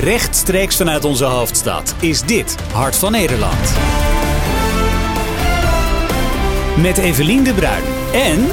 Rechtstreeks vanuit onze hoofdstad is dit Hart van Nederland. Met Evelien de Bruin en